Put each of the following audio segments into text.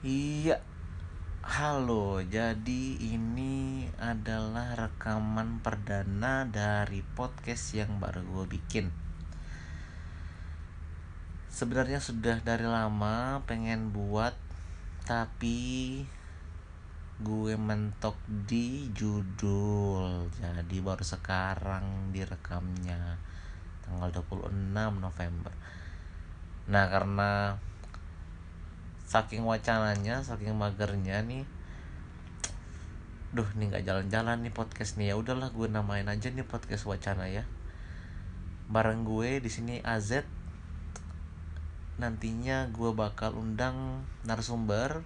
Iya. Halo, jadi ini adalah rekaman perdana dari podcast yang baru gue bikin. Sebenarnya sudah dari lama pengen buat, tapi gue mentok di judul. Jadi baru sekarang direkamnya tanggal 26 November. Nah, karena saking wacananya, saking magernya nih. Duh nih nggak jalan-jalan nih podcast nih. Ya udahlah gue namain aja nih podcast wacana ya. Bareng gue di sini AZ nantinya gue bakal undang narasumber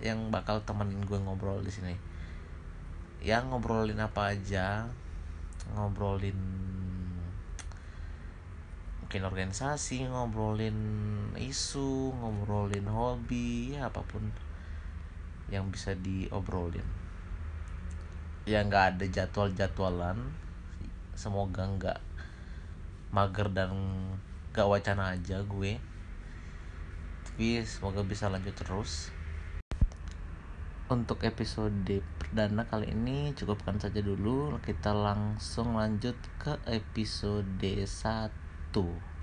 yang bakal temenin gue ngobrol di sini. Ya ngobrolin apa aja. Ngobrolin mungkin organisasi ngobrolin isu ngobrolin hobi ya apa pun yang bisa diobrolin. Ya nggak ada jadwal jadwalan semoga nggak mager dan nggak wacana aja gue. Tapi semoga bisa lanjut terus. Untuk episode perdana kali ini cukupkan saja dulu. Kita langsung lanjut ke episode 1 itu.